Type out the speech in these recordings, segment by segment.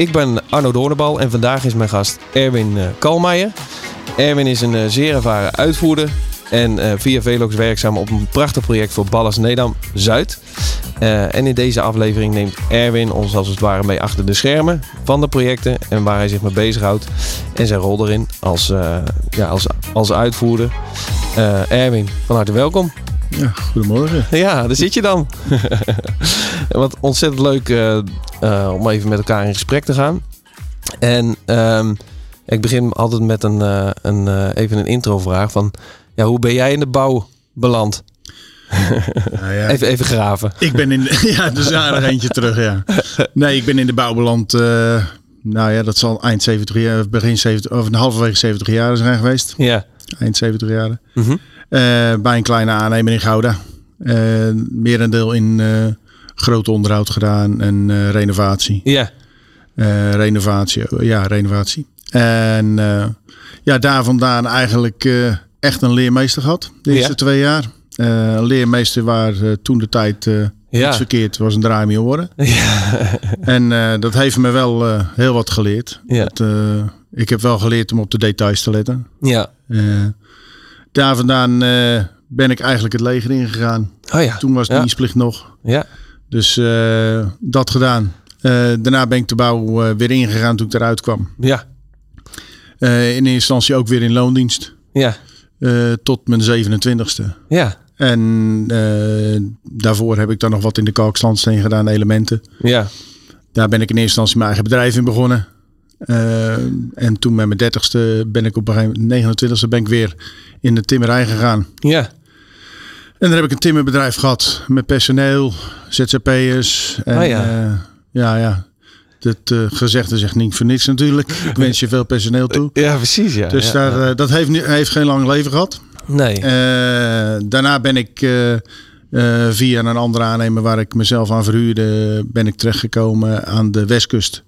Ik ben Arno Doornbal en vandaag is mijn gast Erwin uh, Kalmeijer. Erwin is een uh, zeer ervaren uitvoerder en uh, via Velox werkzaam op een prachtig project voor Ballas Nedam Zuid. en in deze aflevering neemt Erwin ons als het ware mee achter de schermen van de projecten en waar hij zich mee bezighoudt. En zijn rol erin als, ja, als, als uitvoerder. Erwin, van harte welkom. Ja, goedemorgen. Ja, daar zit je dan. Wat ontzettend leuk uh, uh, om even met elkaar in gesprek te gaan. En um, ik begin altijd met een, uh, een even een introvraag van... Ja, hoe ben jij in de bouw beland? Nou ja, even, even graven. Ik ben in... De, ja, dus aardig eentje terug, ja. Nee, ik ben in de bouw beland... nou ja, dat zal eind 70 jaar, begin 70, of halverwege 70 jaar zijn geweest. Ja. Eind 70 jaar. Mm -hmm. Uh, bij een kleine aannemer in Gouda. Uh, merendeel in uh, groot onderhoud gedaan en renovatie. Ja. renovatie, ja, renovatie. En ja, daar vandaan eigenlijk echt een leermeester gehad. De eerste ja. twee jaar. een leermeester waar toen de tijd ja. iets verkeerd was een draai mee horen. Ja. en dat heeft me wel heel wat geleerd. Ja. Dat, ik heb wel geleerd om op de details te letten. Ja daar vandaan uh, ben ik eigenlijk het leger ingegaan. Oh ja. Toen was de ja. dienstplicht nog. Ja. Dus uh, dat gedaan. Uh, daarna ben ik de bouw weer ingegaan toen ik eruit kwam. Ja. in eerste instantie ook weer in loondienst. Ja. tot mijn 27ste. Ja. En daarvoor heb ik dan nog wat in de kalkstandsteen gedaan, elementen. Ja. Daar ben ik in eerste instantie mijn eigen bedrijf in begonnen. Uh, en toen met mijn dertigste ben ik op een gegeven moment, 29ste, ben ik weer in de timmerij gegaan. Ja. En daar heb ik een timmerbedrijf gehad met personeel, ZZP'ers. En, oh ja. Uh, ja, ja. Het uh, gezegde zegt niet voor niks natuurlijk. Ik wens je veel personeel toe. Ja, precies. Ja. Dus ja, daar, ja. dat heeft, heeft geen lang leven gehad. Nee. daarna ben ik via een andere aannemer waar ik mezelf aan verhuurde, ben ik terechtgekomen aan de westkust.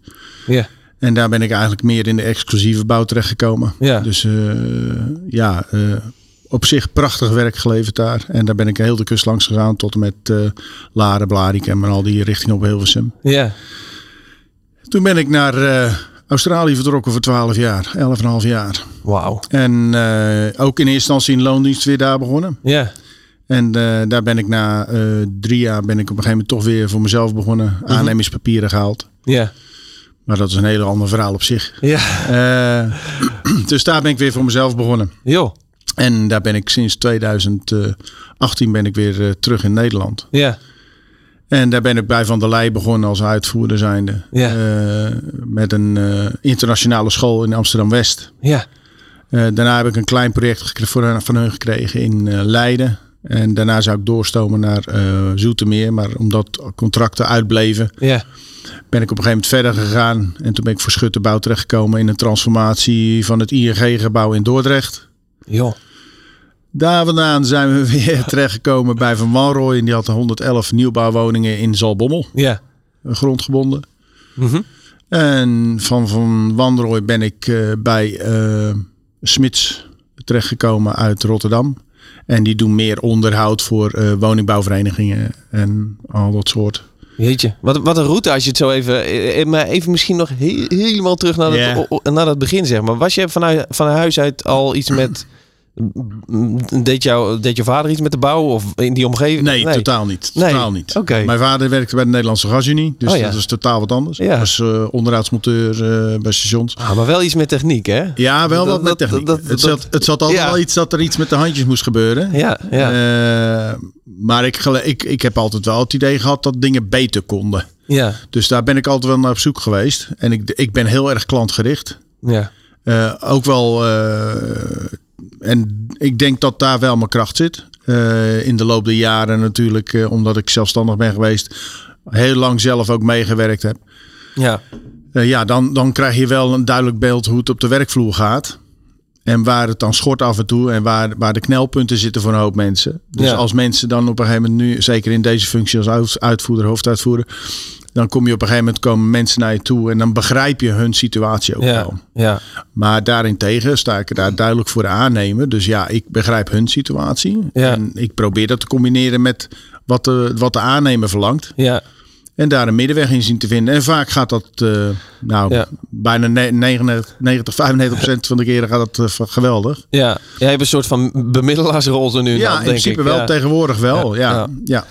Ja. En daar ben ik eigenlijk meer in de exclusieve bouw terechtgekomen. Ja. Dus uh, ja, uh, op zich prachtig werk geleverd daar. En daar ben ik heel de kust langs gegaan tot en met uh, Laren, Blarikum en al die richtingen op Hilversum. Ja. Toen ben ik naar Australië vertrokken voor 12 jaar, 11,5 jaar. Wauw. En ook in eerste instantie in loondienst weer daar begonnen. Ja. En daar ben ik na drie jaar ben ik op een gegeven moment toch weer voor mezelf begonnen. -hmm. Aannemingspapieren gehaald. Ja. Maar dat is een hele ander verhaal op zich. Ja. Uh, dus daar ben ik weer voor mezelf begonnen. Jo. En daar ben ik sinds 2018 ben ik weer uh, terug in Nederland. Ja. En daar ben ik bij Van der Leij begonnen als uitvoerder zijnde. Ja. Uh, met een internationale school in Amsterdam-West. Ja. daarna heb ik een klein project voor, van hun gekregen in Leiden. En daarna zou ik doorstomen naar Zoetermeer. Maar omdat contracten uitbleven... Ja ben ik op een gegeven moment verder gegaan. En toen ben ik voor Schutterbouw terechtgekomen in een transformatie van het ING-gebouw in Dordrecht. Jo. Daar vandaan zijn we weer terechtgekomen bij Van Wanrooy. En die had 111 nieuwbouwwoningen in Zalbommel. Ja. Grondgebonden. Mm -hmm. En van Van Wanrooy ben ik uh, bij uh, Smits terechtgekomen uit Rotterdam. En die doen meer onderhoud voor uh, woningbouwverenigingen en al dat soort. Jeetje, wat, wat een route als je het zo even... Maar even misschien nog he helemaal terug naar, yeah. het, naar dat begin, zeg maar. Was je vanuit, van huis uit al iets met... Deed, jou, deed je vader iets met de bouw of in die omgeving? Nee, nee. totaal niet. Totaal nee. niet. Okay. Mijn vader werkte bij de Nederlandse Gasunie, dus oh, ja. dat is totaal wat anders. Ja. was uh, onderhoudsmonteur uh, bij stations. Ah, maar wel iets met techniek, hè? Ja, wel dat, wat met techniek. Dat, het, zat, het zat altijd ja. wel iets dat er iets met de handjes moest gebeuren. Ja, ja. Uh, maar ik, ik, ik heb altijd wel het idee gehad dat dingen beter konden. Ja. Dus daar ben ik altijd wel naar op zoek geweest. En ik, ik ben heel erg klantgericht. Ja. Uh, ook wel. Uh, en ik denk dat daar wel mijn kracht zit. Uh, in de loop der jaren natuurlijk, omdat ik zelfstandig ben geweest. Heel lang zelf ook meegewerkt heb. Ja. Eh, ja, dan, dan krijg je wel een duidelijk beeld hoe het op de werkvloer gaat. En waar het dan schort af en toe en waar, waar de knelpunten zitten voor een hoop mensen. Dus Ja. als mensen dan op een gegeven moment nu, zeker in deze functie als uit- uitvoerder, hoofduitvoerder, dan kom je op een gegeven moment komen mensen naar je toe en dan begrijp je hun situatie ook Ja, wel. ja, Maar daarentegen sta ik er daar duidelijk voor aannemen. Dus ja, ik begrijp hun situatie. Ja. En ik probeer dat te combineren met wat de, wat de aannemer verlangt. ja, En daar een middenweg in zien te vinden. En vaak gaat dat, eh, nou, Ja. bijna ne- 99, 90, 95 procent van de keren gaat dat eh, geweldig. ja. Jij hebt een soort van bemiddelaarsrol er nu ja, dan, in denk principe ik. wel. Ja. Tegenwoordig wel. Ja, Ja, ja.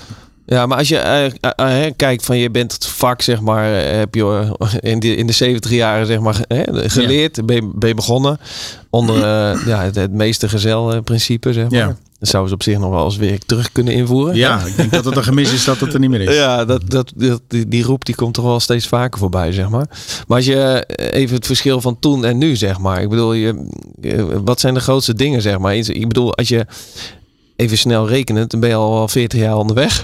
Ja. Maar als je eh, eh, eh, kijkt van je bent het vak, zeg maar, heb je in de, in de 70 jaren, zeg maar, geleerd, ben, ben je begonnen onder ja, het, het meeste gezel principe, zeg maar. Ja. Dat zouden ze op zich nog wel eens weer terug kunnen invoeren. ja, ik denk dat het een gemis is dat het er niet meer is. Ja, dat, dat, dat, die, die roep die komt toch wel steeds vaker voorbij, zeg maar. Maar als je even het verschil van toen en nu, zeg maar. Ik bedoel, je, wat zijn de grootste dingen, zeg maar? Ik bedoel, als je even snel rekent, dan ben je al wel 40 jaar onderweg.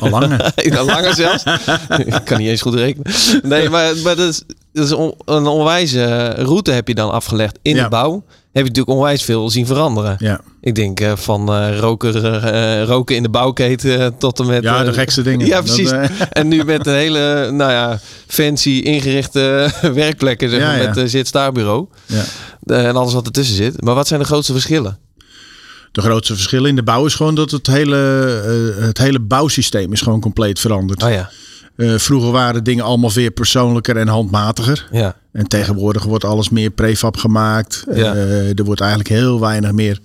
Al langer. Nog langer zelfs. Ik kan niet eens goed rekenen. Nee, maar, maar dat is, dat is on- een onwijze route heb je dan afgelegd in Ja. de bouw. Heb je natuurlijk onwijs veel zien veranderen. Ja, Ik denk eh, van eh, roker, eh, roken in de bouwketen tot en met... ja de gekste dingen. Ja, precies. En nu met een hele, nou ja, fancy ingerichte werkplekken, zeg Ja, maar, ja. met een zit-staarbureau. ja. En alles wat ertussen zit. Maar wat zijn de grootste verschillen? De grootste verschil in de bouw is gewoon dat het hele, eh, het hele bouwsysteem is gewoon compleet veranderd. Oh ja, Eh, vroeger waren dingen allemaal veel persoonlijker en handmatiger. ja, En tegenwoordig wordt alles meer prefab gemaakt. Ja. Eh, er wordt eigenlijk heel weinig meer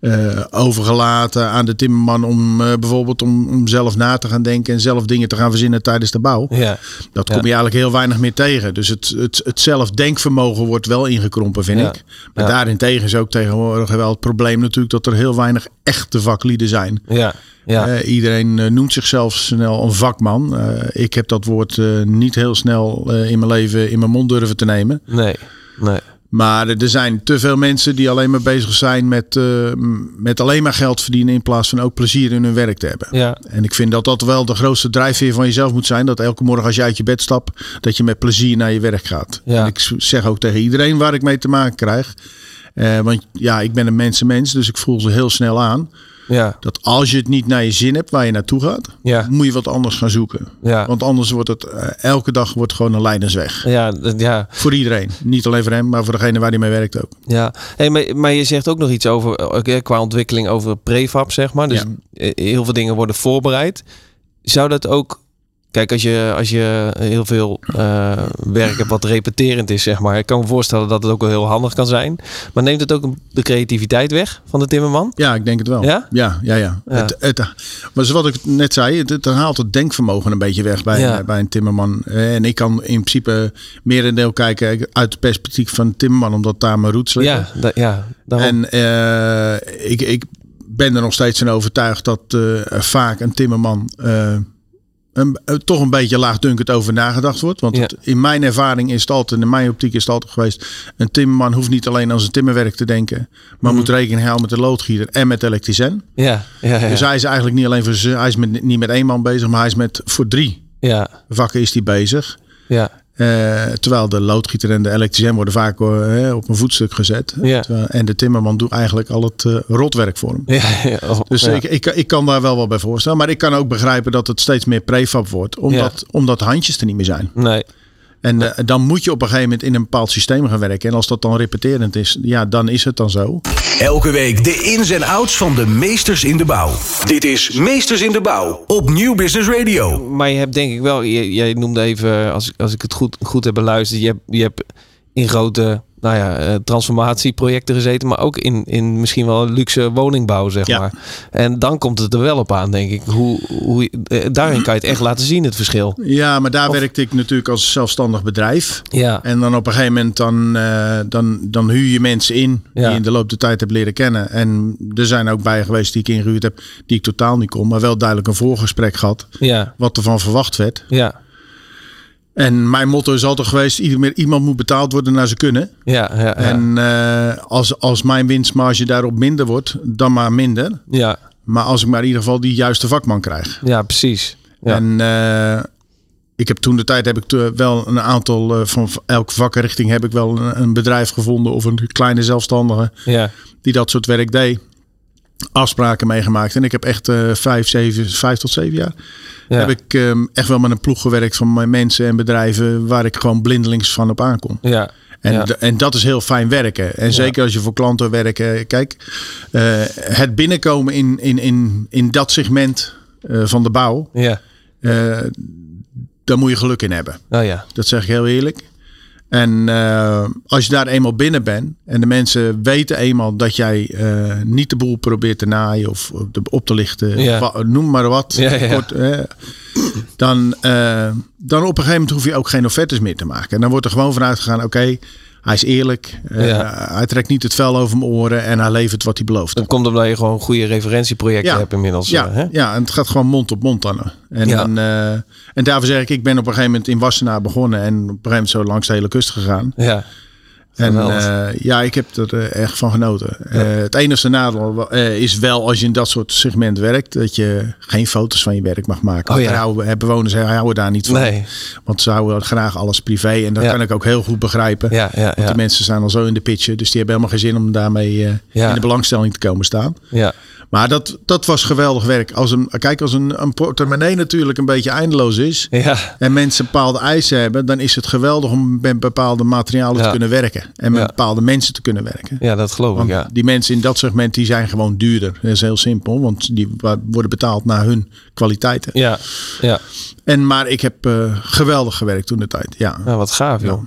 eh, overgelaten aan de timmerman om eh, bijvoorbeeld om, om zelf na te gaan denken en zelf dingen te gaan verzinnen tijdens de bouw. ja. Dat kom je eigenlijk heel weinig meer tegen. Dus het, het, het zelfdenkvermogen wordt wel ingekrompen, vind Ja. ik. Maar daarentegen is ook tegenwoordig wel het probleem natuurlijk dat er heel weinig echte vaklieden zijn. Ja, ja. Eh, iedereen noemt zichzelf snel een vakman. Ik heb dat woord niet heel snel in mijn leven in mijn mond durven te nemen. Nee, nee. Maar er zijn te veel mensen die alleen maar bezig zijn met, eh, met alleen maar geld verdienen in plaats van ook plezier in hun werk te hebben. Ja, En ik vind dat dat wel de grootste drijfveer van jezelf moet zijn. Dat elke morgen als je uit je bed stapt, dat je met plezier naar je werk gaat. Ja. En ik zeg ook tegen iedereen waar ik mee te maken krijg. eh, want ja, ik ben een mensenmens, dus ik voel ze heel snel aan. Ja, Dat als je het niet naar je zin hebt waar je naartoe gaat, Ja. moet je wat anders gaan zoeken. ja. Want anders wordt het eh, elke dag wordt gewoon een leidensweg. Ja, ja, Voor iedereen. Niet alleen voor hem, maar voor degene waar hij mee werkt ook. ja. Hey, maar, maar je zegt ook nog iets over, oké, qua ontwikkeling over prefab, zeg maar. Dus eh, heel veel dingen worden voorbereid. Zou dat ook, kijk, als je, als je heel veel eh, werk hebt wat repeterend is, zeg maar. Ik kan me voorstellen dat het ook wel heel handig kan zijn. Maar neemt het ook de creativiteit weg van de timmerman? Ja, ik denk het wel. Ja? Ja, ja, ja. Ja. Het, het, maar zoals ik net zei, het, het haalt het denkvermogen een beetje weg bij, Ja. bij een timmerman. Eh, En ik kan in principe meer een deel kijken uit het perspectief van timmerman, omdat daar mijn roots liggen. Ja, da- ja daarom. En eh, ik, ik ben er nog steeds van overtuigd dat vaak een timmerman een, eh, toch een beetje laagdunkend over nagedacht wordt. Want Ja. het- in mijn ervaring is het altijd, in mijn optiek is het altijd geweest, een timmerman hoeft niet alleen aan zijn timmerwerk te denken, maar Mhm. moet rekening houden met de loodgieter en met de elektricien. ja, ja, ja. Dus hij is eigenlijk niet alleen voor zijn, hij is met, niet met één man bezig, maar hij is met voor drie ja, vakken is hij bezig. ja, Eh, terwijl de loodgieter en de elektricien worden vaak eh, op een voetstuk gezet. Ja. Terwijl- en de timmerman doet eigenlijk al het eh, rotwerk voor hem. ja, ja. Oh, Dus ik, ik, ik kan daar wel wat bij voorstellen. Maar ik kan ook begrijpen dat het steeds meer prefab wordt. Omdat, omdat handjes er niet meer zijn. Nee, En eh, dan moet je op een gegeven moment in een bepaald systeem gaan werken. En als dat dan repeterend is, ja, dan is het dan zo. Elke week de ins en outs van de meesters in de bouw. Dit is Meesters in de Bouw op Nieuw Business Radio. maar je hebt denk ik wel, jij noemde even, als, als ik het goed, goed heb beluisterd, je hebt, je hebt in grote nou ja, eh, transformatieprojecten gezeten, maar ook in, in misschien wel luxe woningbouw, zeg Ja. maar. En dan komt het er wel op aan, denk ik. Hoe, hoe, eh, daarin kan je het echt laten zien, het verschil. Ja, maar daar werkte ik natuurlijk als zelfstandig bedrijf. Ja, En dan op een gegeven moment dan, eh, dan, dan huur je mensen in die Ja. je in de loop der tijd hebt leren kennen. En er zijn ook bij geweest die ik ingehuurd heb, die ik totaal niet kon. Maar wel duidelijk een voorgesprek gehad ja, wat er van verwacht werd. ja, En mijn motto is altijd geweest, iemand moet betaald worden naar ze kunnen. ja, ja, ja. En eh, als, als mijn winstmarge daarop minder wordt, dan maar minder. ja, Maar als ik maar in ieder geval die juiste vakman krijg. ja precies. Ja. En eh, ik heb toen de tijd heb ik te- wel een aantal eh, van elke vakrichting heb ik wel een, een bedrijf gevonden of een kleine zelfstandige Ja. die dat soort werk deed. Afspraken meegemaakt. En ik heb echt eh, vijf, zeven, vijf tot zeven jaar. Ja. Heb ik ehm, echt wel met een ploeg gewerkt van mijn mensen en bedrijven waar ik gewoon blindelings van op aankom. Ja. En, Ja. en dat is heel fijn werken. En zeker als je voor klanten werkt. eh, Kijk, eh, het binnenkomen in, in, in, in dat segment van de bouw, Ja. daar moet je geluk in hebben. Oh ja. Dat zeg ik heel eerlijk. En eh, als je daar eenmaal binnen bent en de mensen weten eenmaal dat jij eh, niet de boel probeert te naaien of op te- op te lichten, Ja. noem maar wat, Ja, ja. Kort, eh, dan, eh, dan op een gegeven moment hoef je ook geen offertes meer te maken. En dan wordt er gewoon vanuit gegaan, oké, hij is eerlijk, eh, Ja. hij trekt niet het vel over mijn oren en hij levert wat hij belooft. Dat komt omdat je gewoon goede referentieprojecten hebt inmiddels. Ja, eh, hè? ja, en het gaat gewoon mond op mond dan. En, Ja. eh, en daarvoor zeg ik, ik ben op een gegeven moment in Wassenaar begonnen en op een gegeven moment zo langs de hele kust gegaan. Ja. En eh, ja, ik heb er eh, echt van genoten. Eh, het enige nadeel is wel als je in dat soort segment werkt, dat je geen foto's van je werk mag maken. Oh, ja. houden- bewoners houden daar niet van. Nee. Want ze houden graag alles privé. En dat Ja. kan ik ook heel goed begrijpen. Ja, ja, Want de mensen staan al zo in de pitchen. Dus die hebben helemaal geen zin om daarmee Ja. in de belangstelling te komen staan. Ja. Maar dat, dat was geweldig werk. Als een, kijk, als een, een portemonnee natuurlijk een beetje eindeloos is. Ja. En mensen bepaalde eisen hebben. Dan is het geweldig om met bepaalde materialen Ja. te kunnen werken. En met Ja. bepaalde mensen te kunnen werken. Ja, dat geloof ik, ja. die mensen in dat segment die zijn gewoon duurder. Dat is heel simpel. Want die worden betaald naar hun kwaliteiten. Ja. Ja. En, maar ik heb eh, geweldig gewerkt toen de tijd. Ja. Nou, wat gaaf, joh.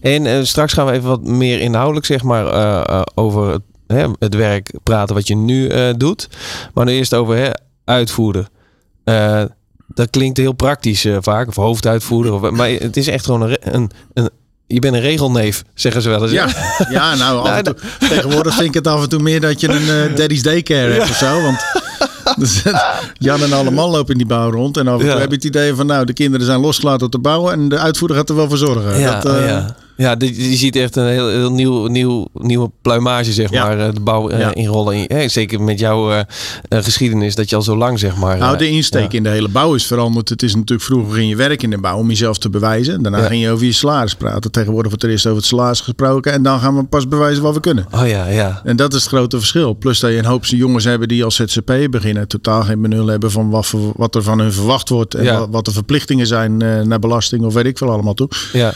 En eh, straks gaan we even wat meer inhoudelijk, zeg maar, eh, over het, hè, het werk praten wat je nu eh, doet. Maar nu eerst over hè, uitvoeren. Eh, dat klinkt heel praktisch eh, vaak, of hoofduitvoerder. Of, maar het is echt gewoon een, een, een... Je bent een regelneef, zeggen ze wel eens. Ja, ja, nou, af en toe, tegenwoordig vind ik het af en toe meer dat je een daddy's daycare hebt of zo. Want dus, Jan en allemaal lopen in die bouw rond. En af en toe Ja. heb je het idee van, nou, de kinderen zijn losgelaten op de bouwen. En de uitvoerder gaat er wel voor zorgen. Ja, dat, oh ja. Ja je ziet echt een heel, heel nieuw, nieuw, nieuwe pluimage, zeg Ja. maar, eh, de bouw eh, Ja. inrollen. In, hè, zeker met jouw eh, eh, geschiedenis, dat je al zo lang, zeg maar... Nou, eh, de insteek in de hele bouw is veranderd. Het is natuurlijk vroeger ging je werk in de bouw om jezelf te bewijzen. Daarna ging je over je salaris praten. Tegenwoordig wordt er eerst over het salaris gesproken. En dan gaan we pas bewijzen wat we kunnen. Oh ja, ja. En dat is het grote verschil. Plus dat je een hoop jongens hebben die als ZZP beginnen. Totaal geen benul hebben van wat, wat er van hun verwacht wordt. En wat, wat de verplichtingen zijn eh, naar belasting of weet ik veel allemaal toe. Ja,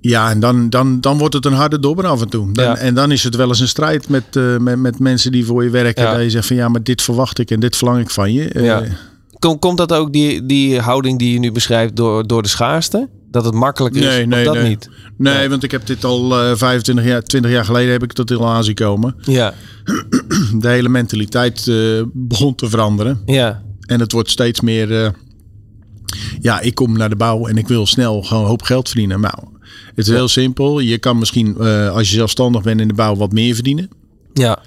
Ja, en dan, dan, dan wordt het een harde dobber af en toe. Dan, Ja. En dan is het wel eens een strijd met, eh, met, met mensen die voor je werken. Ja. Dat je zegt van ja, maar dit verwacht ik en dit verlang ik van je. Eh, Ja. Kom, komt dat ook, die, die houding die je nu beschrijft, door, door de schaarste? Dat het makkelijker is? Nee, nee, dat nee. niet? Nee, want ik heb dit al eh 25 jaar, 20 jaar geleden heb ik dat heel aan zien komen. Ja, De hele mentaliteit eh, begon te veranderen. ja, En het wordt steeds meer. eh, ja, ik kom naar de bouw en ik wil snel gewoon een hoop geld verdienen. Nou, het is heel simpel. Je kan misschien, eh, als je zelfstandig bent in de bouw, wat meer verdienen. ja,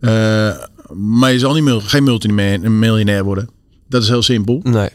Eh, maar je zal niet, geen multimiljonair worden. Dat is heel simpel. nee.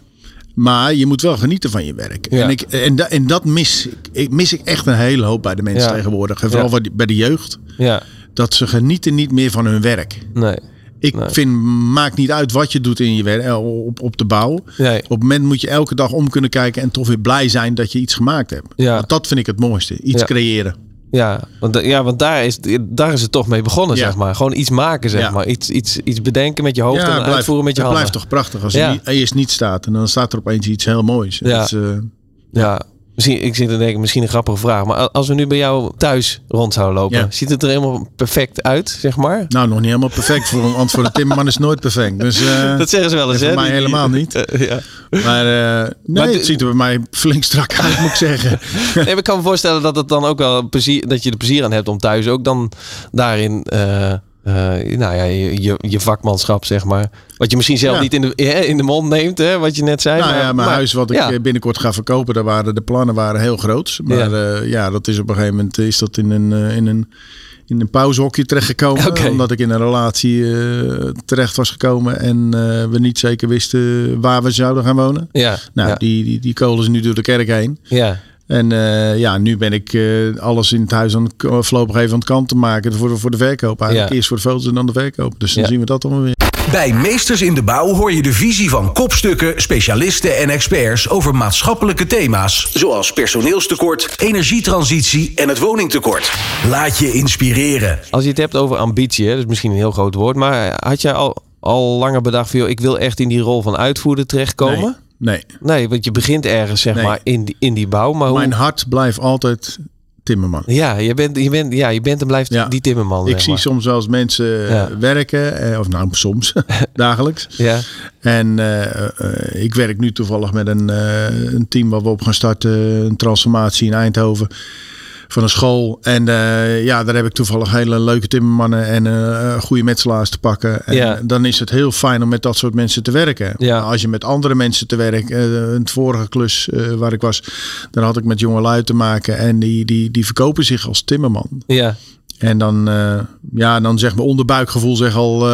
Maar je moet wel genieten van je werk. Ja. En, ik, en, da- en dat mis ik, ik, mis ik echt een hele hoop bij de mensen Ja. tegenwoordig. En vooral bij de jeugd. Ja, Dat ze genieten niet meer van hun werk. nee. Ik Nee. vind, maakt niet uit wat je doet in je werk, eh, op, op de bouw. nee. Op het moment moet je elke dag om kunnen kijken en toch weer blij zijn dat je iets gemaakt hebt. Ja. Want dat vind ik het mooiste. Iets Ja. creëren. Ja, want, ja, want daar, is, daar is het toch mee begonnen, Ja. zeg maar. Gewoon iets maken, zeg Ja. maar. Iets, iets, iets bedenken met je hoofd het en uitvoeren met je het handen. blijft toch prachtig als er eerst niet staat. En dan staat er opeens iets heel moois. Ja. Is, eh, Ja, misschien, ik zit te denken, misschien een grappige vraag. Maar als we nu bij jou thuis rond zouden lopen, Ja. ziet het er helemaal perfect uit, zeg maar? nou, nog niet helemaal perfect. Voor, een- want voor een timmerman is nooit perfect. Dus, eh, Dat zeggen ze wel eens, en hè? voor mij helemaal niet. Eh, ja. maar eh, nee, Maar de- het ziet er bij mij flink strak uit, moet ik zeggen. Nee, ik kan me voorstellen dat het dan ook wel plezier, dat je er plezier aan hebt om thuis ook dan daarin, eh, eh, nou ja, je, je, je vakmanschap, zeg maar. Wat je misschien zelf Ja. niet in de, in de mond neemt, hè, wat je net zei. Nou maar, ja, mijn maar- huis wat ik ja. eh, binnenkort ga verkopen, daar waren de plannen waren heel groot. Maar ja, ja dat is op een gegeven moment is dat in een, eh, in een, in een pauzehokje terechtgekomen. Omdat ik in een relatie eh, terecht was gekomen en eh, we niet zeker wisten waar we zouden gaan wonen. Ja, Nou, die, die, die kolen is nu door de kerk heen. ja. En eh, ja, nu ben ik eh, alles in het huis aan het voorlopig even aan het kant te maken voor de, voor de verkoop. Eigenlijk Ja. eerst voor de foto's en dan de verkoop. Dus dan Ja. zien we dat allemaal weer. Bij Meesters in de Bouw hoor je de visie van kopstukken, specialisten en experts over maatschappelijke thema's. Zoals personeelstekort, energietransitie en het woningtekort. Laat je inspireren. Als je het hebt over ambitie, hè, dat is misschien een heel groot woord. Maar had jij al, al langer bedacht van, joh, ik wil echt in die rol van uitvoerder terechtkomen? Nee. Nee, want je begint ergens zeg Nee. maar in die, in die bouw. Maar hoe, Mijn hart blijft altijd timmerman. ja, je bent, je, bent, ja, je bent en blijft Ja. die timmerman. Ik zeg zie maar. soms wel eens mensen eh, Ja. werken, eh, of nou soms, dagelijks. Ja, En eh, ik werk nu toevallig met een, een team waar we op gaan starten, een transformatie in Eindhoven van een school. En eh, ja, daar heb ik toevallig hele leuke timmermannen en eh, goede metselaars te pakken. En Ja. dan is het heel fijn om met dat soort mensen te werken. Ja. Maar Als je met andere mensen te werken, eh een vorige klus waar ik was, dan had ik met jonge lui te maken en die, die, die verkopen zich als timmerman. ja, En dan, ja, dan zegt mijn onderbuikgevoel zeg al,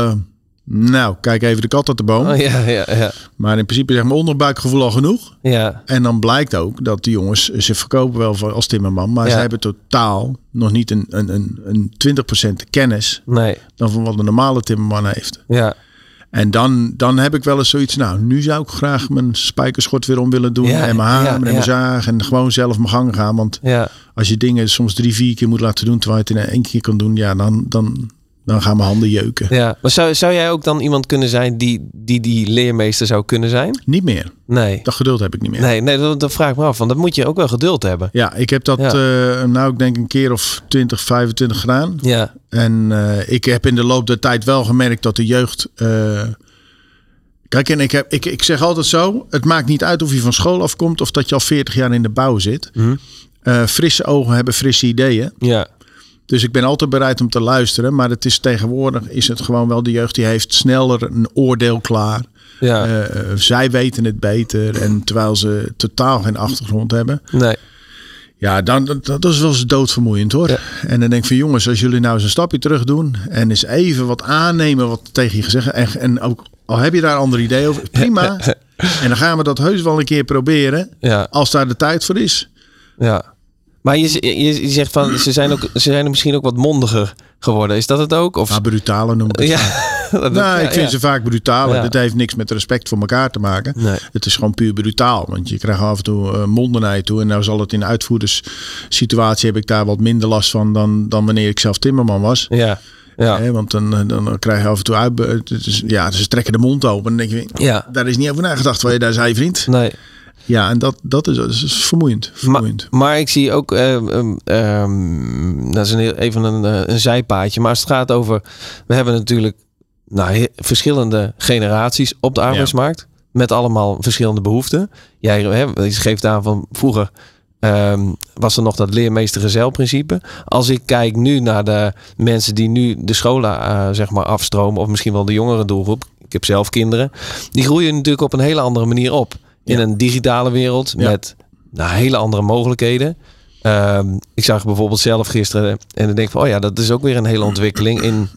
nou, kijk even de kat uit de boom. oh, ja, ja, ja, Maar in principe zegt mijn onderbuikgevoel al genoeg. ja, En dan blijkt ook dat die jongens, ze verkopen wel voor- als timmerman, maar Ja. ze hebben totaal nog niet een, een, een, een 20% kennis nee, dan van wat een normale timmerman heeft. ja, En dan, dan heb ik wel eens zoiets, nou, nu zou ik graag mijn spijkerschort weer om willen doen. Ja, en mijn hamer ja, en mijn ja. zaag en gewoon zelf mijn gang gaan. Want ja, als je dingen soms drie, vier keer moet laten doen, terwijl je het in één keer kan doen, ja, dan, dan, dan gaan mijn handen jeuken. ja. Maar zou, zou jij ook dan iemand kunnen zijn die, die die leermeester zou kunnen zijn? Niet meer. Nee. Dat geduld heb ik niet meer. Nee, nee dat, dat vraag ik me af. Want dan moet je ook wel geduld hebben. Ja, ik heb dat Ja. eh, nou ik denk een keer of 20, 25 gedaan. Ja, En eh, ik heb in de loop der tijd wel gemerkt dat de jeugd. eh, kijk, en ik, heb, ik, ik zeg altijd zo: het maakt niet uit of je van school afkomt of dat je al 40 jaar in de bouw zit. Mhm. Frisse ogen hebben frisse ideeën. ja, Dus ik ben altijd bereid om te luisteren. Maar het is tegenwoordig is het gewoon wel de jeugd die heeft sneller een oordeel klaar. ja. Eh, eh, zij weten het beter. En terwijl ze totaal geen achtergrond hebben. nee. Ja, dan, dat, dat is wel eens doodvermoeiend hoor. Ja. En dan denk ik van jongens, als jullie nou eens een stapje terug doen en eens even wat aannemen wat tegen je gezegd en, en ook al heb je daar ander idee over, prima. en dan gaan we dat heus wel een keer proberen Ja, als daar de tijd voor is. ja. Maar je, je, je zegt van, ze zijn, ook, ze zijn misschien ook wat mondiger geworden. Is dat het ook? Of, Maar brutaler noem ik het. ja, dat- Nou, ja, ik vind ja. ze vaak brutaler. Dit heeft niks met respect voor elkaar te maken. Nee. Het is gewoon puur brutaal. Want je krijgt af en toe monden naar je toe. En nou zal het in de uitvoerderssituatie heb ik daar wat minder last van dan, dan wanneer ik zelf timmerman was. Ja, ja, Hè, want dan, eh, dan krijg je af en toe uit. Ja, ze trekken de mond open. En dan denk je, ja. daar is niet over nagedacht wat je daar zei, vriend. Nee. Ja, en dat, dat, is, dat is vermoeiend. Maar, vermoeiend. maar ik zie ook, ehm, ehm, ehm, dat is een, heel- even een, eh, een zijpaadje, maar als het gaat over, we hebben natuurlijk nou, verschillende generaties op de arbeidsmarkt, met allemaal verschillende behoeften. Jij hè, je geeft aan van vroeger ehm, was er nog dat leermeester-gezelprincipe. Als ik kijk nu naar de mensen die nu de scholen eh, zeg maar afstromen, of misschien wel de jongere doelgroep, ik heb zelf kinderen, die groeien natuurlijk op een hele andere manier op. In een digitale wereld met nou, hele andere mogelijkheden. Ehm, ik zag bijvoorbeeld zelf gisteren en dan denk ik van, oh ja, dat is ook weer een hele ontwikkeling in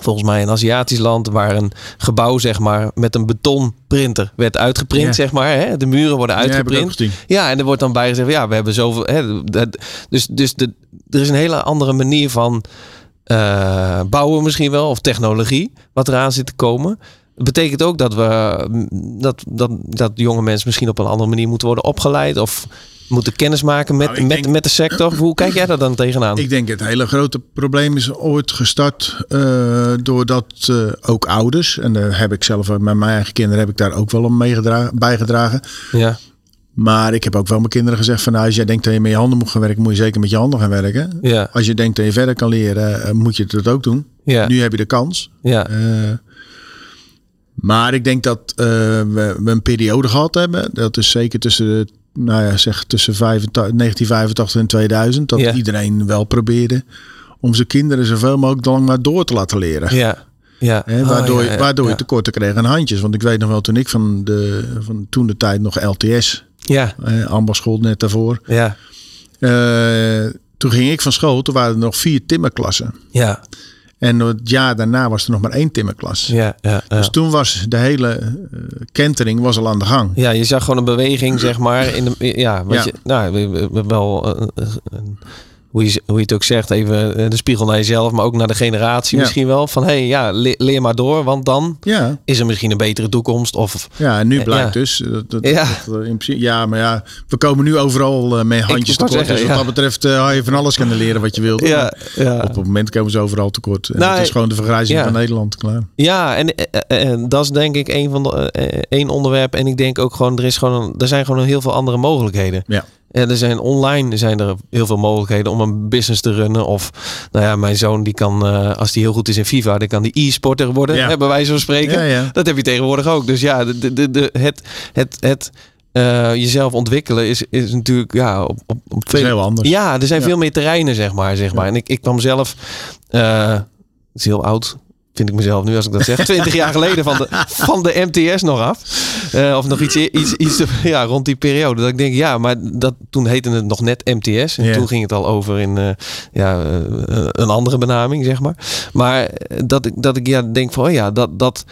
volgens mij een Aziatisch land waar een gebouw zeg maar met een betonprinter werd uitgeprint Ja. zeg maar. Hè? De muren worden uitgeprint. Ja, en er wordt dan bij gezegd, ja, we hebben zoveel. Hè, dat, dus dus de, er is een hele andere manier van eh, bouwen misschien wel, of technologie, wat eraan zit te komen. Het betekent ook dat we dat, dat, dat jonge mensen misschien op een andere manier moeten worden opgeleid of moeten kennis maken met, Nou, met, denk- met de sector. Hoe kijk jij daar dan tegenaan? Ik denk het hele grote probleem is ooit gestart eh, doordat eh, ook ouders, en daar heb ik zelf met mijn eigen kinderen heb ik daar ook wel om bijgedragen. ja, Maar ik heb ook wel mijn kinderen gezegd van nou, als jij denkt dat je met je handen moet gaan werken, moet je zeker met je handen gaan werken. ja, Als je denkt dat je verder kan leren, eh, moet je dat ook doen. ja, Nu heb je de kans. ja, Eh, maar ik denk dat eh, we, we een periode gehad hebben. Dat is zeker tussen, de, nou ja, zeg tussen 85, 1985 en 2000. Dat Ja. iedereen wel probeerde om zijn kinderen zoveel mogelijk lang maar door te laten leren. ja, ja. Hè, Oh, waardoor ja, ja, waardoor ja. je tekorten kreeg aan handjes. Want ik weet nog wel toen ik van, de, van toen de tijd nog LTS, Ja, eh, ambasschool net daarvoor. ja, eh, toen ging ik van school, toen waren er nog vier timmerklassen. ja, En het jaar daarna was er nog maar één timmerklas. ja, ja, ja. Dus toen was de hele eh, kentering was al aan de gang. Ja, je zag gewoon een beweging, zeg maar. In de, ja, wat. Je, nou, we- we- we- wel een, een hoe je, hoe je het ook zegt, even eh, de spiegel naar jezelf, maar ook naar de generatie Ja. misschien wel. Van hé, hey, ja, le- leer maar door, want dan Ja, is er misschien een betere toekomst. Of ja en nu Ja. blijkt dus. eh, Dat, dat, Ja. dat, eh, in principe, ja, maar ja, we komen nu overal eh, met handjes tekort. zeggen, dus wat dat betreft eh, had je van alles kunnen leren wat je wilde. ja. Op het moment komen ze overal tekort. En Nou, dat is gewoon de vergrijzing van Nederland. Klaar. Ja, en, eh, eh, eh, dat is denk ik een van de eh, één onderwerp. En ik denk ook gewoon, er is gewoon, een- er zijn gewoon heel veel andere mogelijkheden. Ja. En er zijn online zijn er heel veel mogelijkheden om een business te runnen. Of nou ja, mijn zoon die kan, eh, als die heel goed is in FIFA, dan kan die e-sporter worden. Ja. Hebben wij zo spreken. Ja. Dat heb je tegenwoordig ook. Dus ja, de, de, de, het, het, het eh, jezelf ontwikkelen is, is natuurlijk ja, op, op, veel- heel anders. ja, er zijn veel meer terreinen, zeg maar. Zeg maar. En ik, ik kwam zelf, eh, het is heel oud, vind ik mezelf nu als ik dat zeg, 20 jaar geleden van de, van de MTS nog af. Eh, of nog iets, iets, iets ja, rond die periode. Dat ik denk, ja, maar dat, toen heette het nog net MTS. En toen ging het al over in eh, ja, eh, een andere benaming, zeg maar. Maar dat ik, dat ik ja, denk van, oh ja, dat, dat,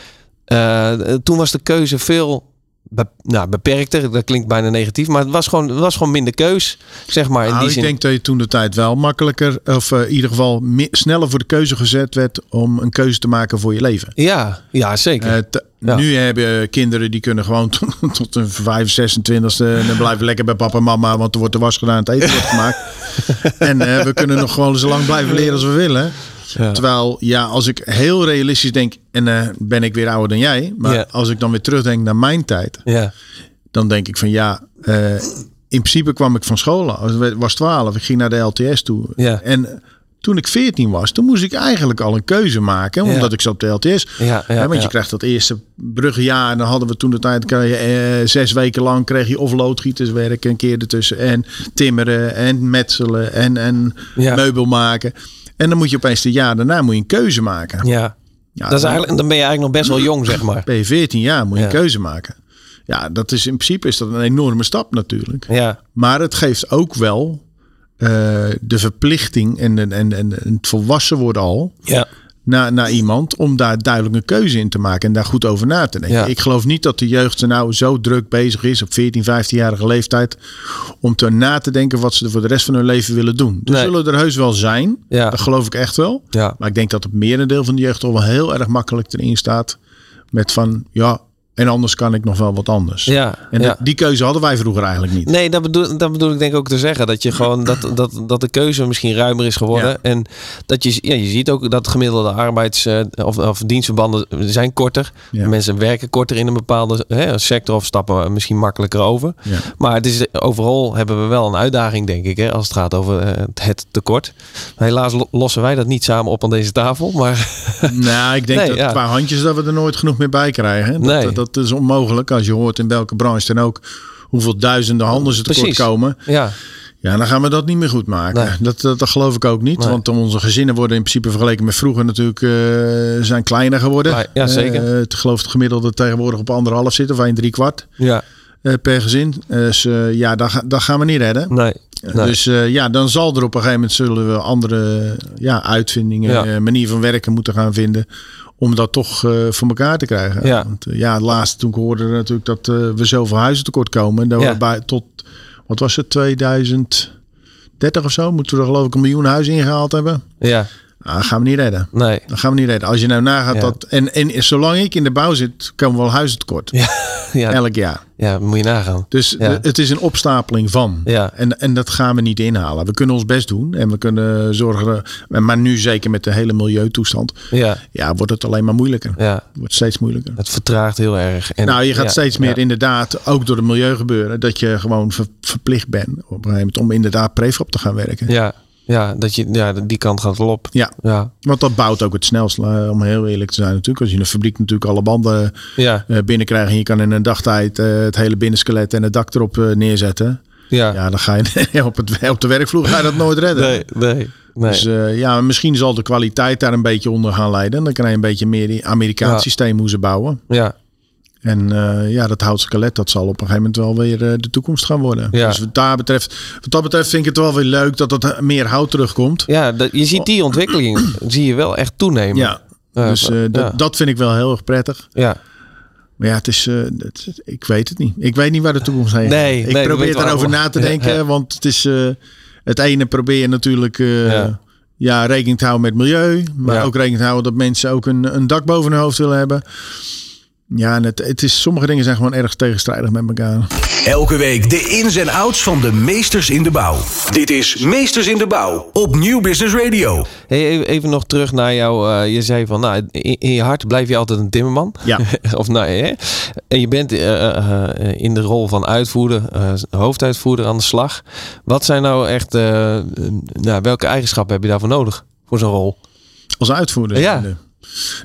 toen was de keuze veel be- nou, beperkter. Dat klinkt bijna negatief, maar het was gewoon, het was gewoon minder keus, zeg maar. In Nou, die ik zin. denk dat je toen de tijd wel makkelijker, of eh, in ieder geval sneller voor de keuze gezet werd om een keuze te maken voor je leven. Ja, ja zeker. Eh, te- Ja. Nu hebben kinderen die kunnen gewoon tot, tot hun 25, 26 e en dan blijven lekker bij papa en mama, want er wordt de was gedaan, het eten wordt gemaakt. en eh, we kunnen nog gewoon zo lang blijven leren als we willen. Ja. Terwijl, ja, als ik heel realistisch denk, en eh, ben ik weer ouder dan jij, maar Ja. als ik dan weer terugdenk naar mijn tijd, ja, dan denk ik van ja, eh, in principe kwam ik van school. Ik was 12, ik ging naar de LTS toe. Ja. En toen ik 14 was, toen moest ik eigenlijk al een keuze maken, Ja. omdat ik zat op de LTS. ja, ja, Hè, want je krijgt dat eerste bruggenjaar. En dan hadden we toen de tijd, kreeg je, eh, zes weken lang kreeg je of loodgieterswerk een keer ertussen. En timmeren en metselen en, en meubel maken. En dan moet je opeens de jaar daarna moet je een keuze maken. ja. Ja, Dat is dan eigenlijk, dan ben je eigenlijk nog best wel jong, zeg maar. ben je 14 jaar, moet je Ja. een keuze maken. Ja, dat is in principe is dat een enorme stap natuurlijk. Ja, Maar het geeft ook wel eh, de verplichting en, en, en, en het volwassen worden al ja, naar, naar iemand om daar duidelijk een keuze in te maken en daar goed over na te denken. Ja. Ik geloof niet dat de jeugd er nou zo druk bezig is op 14, 15-jarige leeftijd om te na te denken wat ze er voor de rest van hun leven willen doen. Er Nee. zullen er heus wel zijn, Ja. dat geloof ik echt wel. ja. Maar ik denk dat het merendeel van de jeugd al wel heel erg makkelijk erin staat met van ja, en anders kan ik nog wel wat anders. Ja, En ja. die keuze hadden wij vroeger eigenlijk niet. Nee, dat bedoel, dat bedoel ik denk ook te zeggen. Dat je gewoon dat, dat, dat de keuze misschien ruimer is geworden. Ja. En dat je, ja, je ziet ook dat gemiddelde arbeids- eh, of, of dienstverbanden zijn korter. Ja. Mensen werken korter in een bepaalde hè, sector of stappen misschien makkelijker over. Maar het is, overal hebben we wel een uitdaging, denk ik, hè, als het gaat over eh, het tekort. Helaas lo- lossen wij dat niet samen op aan deze tafel. Maar Nou, ik denk Nee, dat ja. qua handjes dat we er nooit genoeg meer bij krijgen. Dat, Nee. dat, dat is onmogelijk als je hoort in welke branche dan ook hoeveel duizenden handen ze tekort Precies. komen. ja, Ja, dan gaan we dat niet meer goed maken. Nee. Dat, dat, dat geloof ik ook niet. Nee. Want onze gezinnen worden in principe vergeleken met vroeger natuurlijk eh, zijn kleiner geworden. Ja, zeker. Eh, ik geloof het gemiddelde tegenwoordig op anderhalf zit of een drie kwart ja, eh, per gezin. Dus ja, dat, dat gaan we niet redden. nee. nee. Dus ja, dan zal er op een gegeven moment zullen we andere ja, uitvindingen, Ja. manier van werken moeten gaan vinden. Om dat toch eh, voor elkaar te krijgen. Ja. Want eh, ja, het laatste toen ik hoorde natuurlijk dat eh, we zoveel huizen tekort komen. En dat Ja. we bij, tot, wat was het, 2030 of zo, moeten we er geloof ik een miljoen huizen ingehaald hebben. ja, Nou, dat gaan we niet redden. nee. Dat gaan we niet redden. Als je nou nagaat Ja. dat... En, en zolang ik in de bouw zit, komen we wel huizen tekort. Ja, ja, Elk jaar. ja, moet je nagaan. Dus het is een opstapeling van. Ja. En, en dat gaan we niet inhalen. We kunnen ons best doen. En we kunnen zorgen. Maar nu zeker met de hele milieutoestand. Ja, Ja, wordt het alleen maar moeilijker. ja. Wordt steeds moeilijker. Het vertraagt heel erg. En, nou, je gaat steeds meer inderdaad, ook door het milieu gebeuren, dat je gewoon ver- verplicht bent op een gegeven moment om inderdaad prefab te gaan werken. Ja, ja, dat je, ja, die kant gaat wel op. Ja, Ja, want dat bouwt ook het snelst, eh, om heel eerlijk te zijn natuurlijk. Als je in een fabriek natuurlijk alle banden ja, eh, binnenkrijgt en je kan in een dagtijd eh, het hele binnenskelet en het dak erop neerzetten. ja. Ja, dan ga je op, het, op de werkvloer ga je dat nooit redden. Nee, nee, nee. Dus ja, misschien zal de kwaliteit daar een beetje onder gaan leiden. Dan krijg je een beetje meer die Amerikaans Ja. systeem hoe ze bouwen. ja, En eh, ja, dat houtskelet, dat zal op een gegeven moment wel weer eh, de toekomst gaan worden. Ja. Dus wat, daar betreft, wat dat betreft vind ik het wel weer leuk dat er meer hout terugkomt. ja dat, je ziet die ontwikkeling zie je wel echt toenemen. Ja, dus eh, ja. dat, dat vind ik wel heel erg prettig. ja. Maar ja, het is, eh, het- ik weet het niet. Ik weet niet waar de toekomst heen gaat. Nee, ik nee, dat probeer daarover na te denken, ja. want het is... eh, het ene probeer je natuurlijk ja. ja. rekening te houden met milieu. Maar ook rekening te houden dat mensen ook een, een dak boven hun hoofd willen hebben. Ja, het, het is, sommige dingen zijn gewoon erg tegenstrijdig met elkaar. Elke week de ins en outs van de meesters in de bouw. Dit is Meesters in de Bouw op Nieuw Business Radio. Hey, even nog terug naar jou. Uh, je zei van, nou, in, je hart blijf je altijd een timmerman. Ja. of nou, hè? En je bent uh, uh, in de rol van uitvoerder, hoofduitvoerder aan de slag. Wat zijn nou echt, nou, welke eigenschappen heb je daarvoor nodig voor zo'n rol? Als uitvoerder? Ja.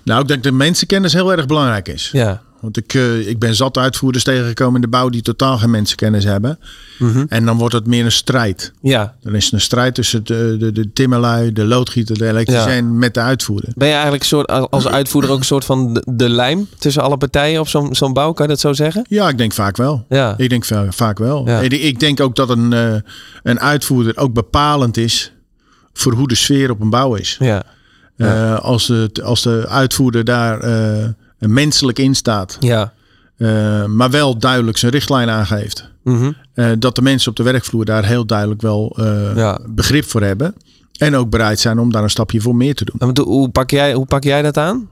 Nou, ik denk dat mensenkennis heel erg belangrijk is. Ja. Want ik, uh, ik ben zat uitvoerders tegengekomen in de bouw die totaal geen mensenkennis hebben. Mm En dan wordt het meer een strijd. Ja. Dan is het een strijd tussen de, de, de timmerlui, de loodgieter, de elektricien ja. met de uitvoerder. Ben je eigenlijk soort, als uitvoerder ook een soort van de, de lijm tussen alle partijen op zo'n zo'n bouw? Kan je dat zo zeggen? Ja, ik denk vaak wel. Ja. Ik denk vaak wel. Ja. Ik, ik denk ook dat een, uh, een uitvoerder ook bepalend is voor hoe de sfeer op een bouw is. Ja. Uh, als, het, als de uitvoerder daar uh, menselijk in staat. Ja. Uh, maar wel duidelijk zijn richtlijn aangeeft. Mm -hmm. dat de mensen op de werkvloer daar heel duidelijk wel ja. begrip voor hebben. En ook bereid zijn om daar een stapje voor meer te doen. En hoe, pak jij, hoe pak jij dat aan?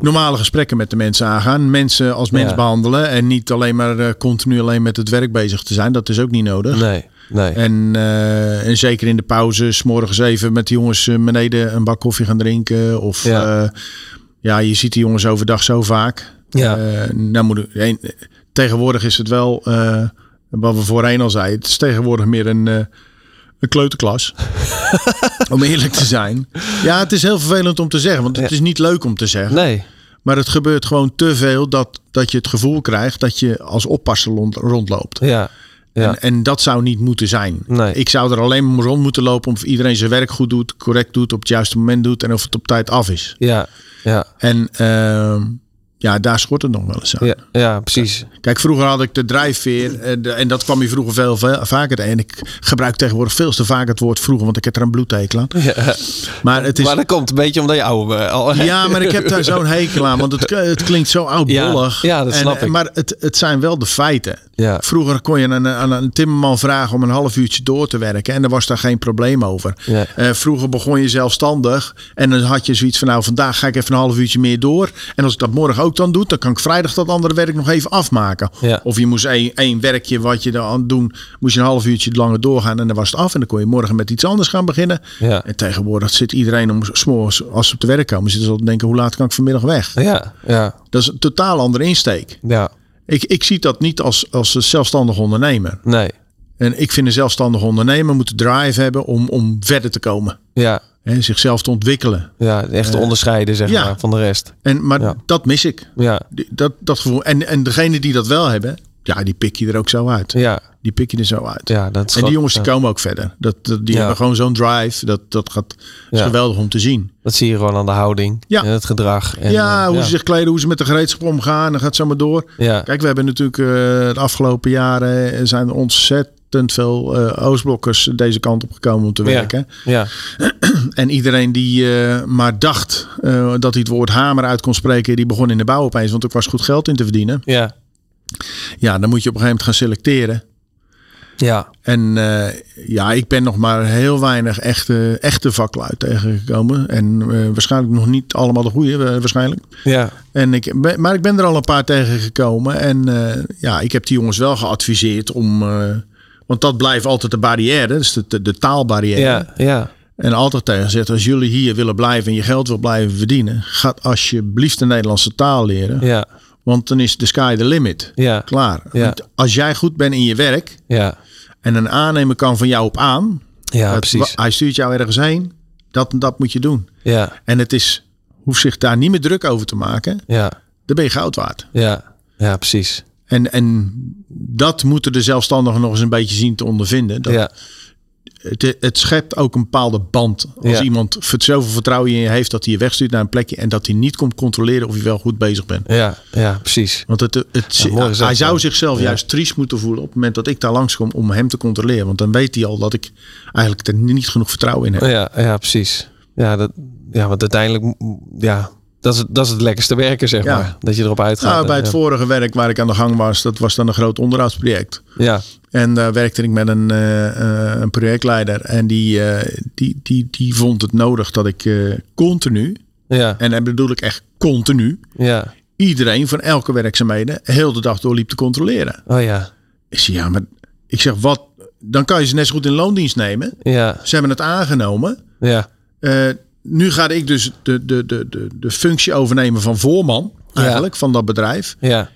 Normale gesprekken met de mensen aangaan. Mensen als mens Ja. behandelen. En niet alleen maar continu alleen met het werk bezig te zijn. Dat is ook niet nodig. Nee, nee. En, uh, en zeker in de pauze, s morgens even met de jongens uh, beneden een bak koffie gaan drinken. Of Ja. ja, ja je ziet die jongens overdag zo vaak. Ja. Eh, nou moet ik, tegenwoordig is het wel, eh, wat we voorheen al zeiden, het is tegenwoordig meer een, eh, een kleuterklas. om eerlijk te zijn. Ja, het is heel vervelend om te zeggen, want het Ja. is niet leuk om te zeggen. Nee. Maar het gebeurt gewoon te veel dat, dat je het gevoel krijgt dat je als oppasser rond, rondloopt. Ja. Ja. En, en dat zou niet moeten zijn. Nee. Ik zou er alleen maar rond moeten lopen of iedereen zijn werk goed doet, correct doet, op het juiste moment doet en of het op tijd af is. Ja. Ja. En ehm, ja, daar schort het nog wel eens aan. Ja. Ja, precies. Kijk, vroeger had ik de drijfveer en, de- en dat kwam je vroeger veel, veel vaker. En ik gebruik tegenwoordig veel te vaak het woord vroeger, want ik heb er een bloedtekel aan. Ja. Maar het is... Maar dat komt een beetje omdat je oude eh, al. Ja, maar ik heb daar zo'n hekel aan, want het, het klinkt zo oudbollig. Ja, ja, dat En- snap ik. Maar het, het zijn wel de feiten. Ja. Vroeger kon je aan een, aan een timmerman vragen om een half uurtje door te werken. En daar was daar geen probleem over. Ja. Eh, vroeger begon je zelfstandig. En dan had je zoiets van nou vandaag ga ik even een half uurtje meer door. En als ik dat morgen ook dan doe, dan kan ik vrijdag dat andere werk nog even afmaken. Ja. Of je moest één, één werkje wat je dan doen, moest je een half uurtje langer doorgaan. En dan was het af. En dan kon je morgen met iets anders gaan beginnen. Ja. En tegenwoordig zit iedereen om 's morgens als ze op de werk komen, zitten ze al te denken hoe laat kan ik vanmiddag weg. Ja. Ja. Dat is een totaal andere insteek. Ja. Ik, ik zie dat niet als, als een zelfstandig ondernemer. Nee. En ik vind een zelfstandig ondernemer moet de drive hebben om, om verder te komen. Ja. Hè, zichzelf te ontwikkelen. Ja. Echt te onderscheiden, zeg ja. maar, van de rest. En, maar Ja. dat mis ik. Ja. Dat, dat gevoel. En, en degene die dat wel hebben, ja, die pik je er ook zo uit. Ja. Die pik je er zo uit. Ja, dat is en die jongens die ja. komen ook verder. Dat, dat, die Ja. hebben gewoon zo'n drive. Dat, dat gaat, is Ja. geweldig om te zien. Dat zie je gewoon aan de houding Ja. en het gedrag. En, ja, eh, hoe ze zich kleden, hoe ze met de gereedschap omgaan. Dan gaat het zo maar door. Ja. Kijk, we hebben natuurlijk eh, de afgelopen jaren eh, zijn er ontzettend veel eh, Oostblokkers deze kant op gekomen om te werken. Ja. En iedereen die eh, maar dacht eh, dat hij het woord hamer uit kon spreken, die begon in de bouw opeens, want er was goed geld in te verdienen. Ja. Ja, dan moet je op een gegeven moment gaan selecteren. Ja. En ja, ik ben nog maar heel weinig echte, echte vaklui tegengekomen. En waarschijnlijk nog niet allemaal de goede, waarschijnlijk. Ja. En ik, maar ik ben er al een paar tegengekomen. En ja, ik heb die jongens wel geadviseerd om. Want dat blijft altijd de barrière, dus de, de, de taalbarrière. Ja. Ja. En altijd tegen gezegd: als jullie hier willen blijven en je geld wil blijven verdienen, ga alsjeblieft de Nederlandse taal leren. Ja. Want dan is de sky the limit. Ja. Klaar. Ja. Want als jij goed bent in je werk Ja. en een aannemer kan van jou op aan, Ja, het- precies. hij stuurt jou ergens heen, dat, dat moet je doen. Ja. En het is, hoeft zich daar niet meer druk over te maken, Ja. dan ben je goud waard. Ja. Ja, precies. En, en dat moeten de zelfstandigen nog eens een beetje zien te ondervinden. Dat Ja. het, het schept ook een bepaalde band. Als Ja. iemand zoveel vertrouwen in je heeft dat hij je wegstuurt naar een plekje en dat hij niet komt controleren of je wel goed bezig bent. Ja. Ja, precies. Want het, het, Ja, hij zou zichzelf juist triest moeten voelen op het moment dat ik daar langskom om hem te controleren. Want dan weet hij al dat ik eigenlijk er niet genoeg vertrouwen in heb. Ja, ja, precies. Ja, dat, ja, want uiteindelijk, ja, Dat is, dat is het lekkerste werken, zeg Ja. maar. Dat je erop uitgaat. Nou, bij het Ja. vorige werk waar ik aan de gang was, dat was dan een groot onderhoudsproject. Ja, En daar werkte ik met een, eh, eh, een projectleider. En die, eh, die, die, die vond het nodig dat ik continu, ja, en dan bedoel ik echt continu, ja. iedereen van elke werkzaamheden heel de dag door liep te controleren. Oh ja, Ik zeg, ja, maar ik zeg, wat? Dan kan je ze net zo goed in loondienst nemen. ja, Ze hebben het aangenomen. ja, nu ga ik dus de, de, de, de, de functie overnemen van voorman, eigenlijk, van dat bedrijf. ja,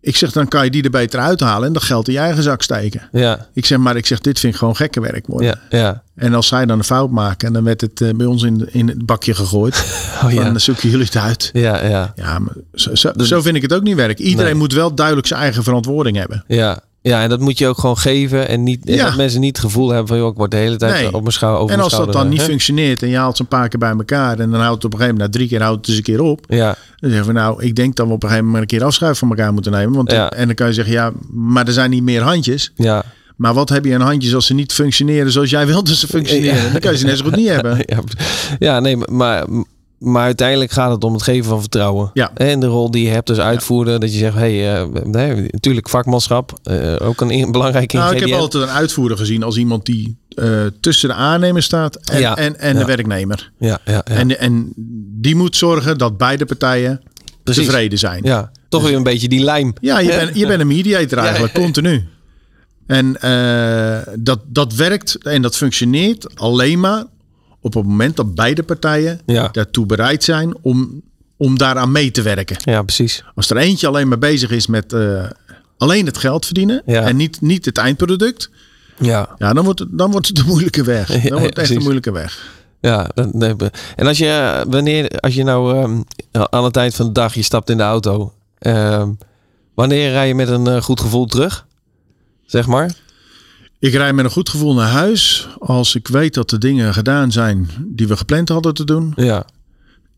Ik zeg, dan kan je die er beter uithalen en dat geld in je eigen zak steken. ja, Ik zeg, maar ik zeg, dit vind ik gewoon gekke werk worden. ja, ja. En als zij dan een fout maken, dan werd het eh, bij ons in, in het bakje gegooid. Oh ja, Dan zoeken jullie het uit. ja, ja. Ja, maar zo, zo, zo vind ik het ook niet werken. Iedereen Nee. moet wel duidelijk zijn eigen verantwoording hebben. Ja. Ja, en dat moet je ook gewoon geven. En, niet, en Ja. dat mensen niet het gevoel hebben van... joh, ik word de hele tijd Nee. op mijn schouder over En als dat dan niet functioneert en je haalt ze een paar keer bij elkaar en dan houdt het op een gegeven moment, na drie keer houdt het eens een keer op. Ja, Dan zeggen we nou, ik denk dat we op een gegeven moment een keer afschuif van elkaar moeten nemen. Want, Ja. En dan kan je zeggen, ja, maar er zijn niet meer handjes. ja. Maar wat heb je aan handjes als ze niet functioneren zoals jij wilt dat ze functioneren? Ja. Dan kan je ze net zo goed niet hebben. Ja, ja nee, maar, maar uiteindelijk gaat het om het geven van vertrouwen. Ja. En de rol die je hebt, dus uitvoeren. Dat je zegt, hé, hey, eh, nee, natuurlijk vakmanschap. eh, ook een in- belangrijk Nou, ik heb altijd een uitvoerder gezien als iemand die eh, tussen de aannemer staat en, Ja. en, en de werknemer. Ja, ja, ja. En, en die moet zorgen dat beide partijen Precies. tevreden zijn. Ja, toch weer een beetje die lijm. Ja, je bent, je bent een mediator eigenlijk, continu. En dat, dat werkt en dat functioneert alleen maar op het moment dat beide partijen Ja. daartoe bereid zijn om, om daaraan mee te werken. Ja, precies. Als er eentje alleen maar bezig is met eh, alleen het geld verdienen Ja. en niet, niet het eindproduct, Ja, ja, dan, wordt het, dan wordt het een moeilijke weg. Dan wordt het echt een moeilijke weg. ja. En als je, wanneer, als je nou ehm, aan het eind van de dag, je stapt in de auto. ehm, wanneer rij je met een eh, goed gevoel terug? Zeg maar. Ik rijd met een goed gevoel naar huis als ik weet dat de dingen gedaan zijn die we gepland hadden te doen. Ja,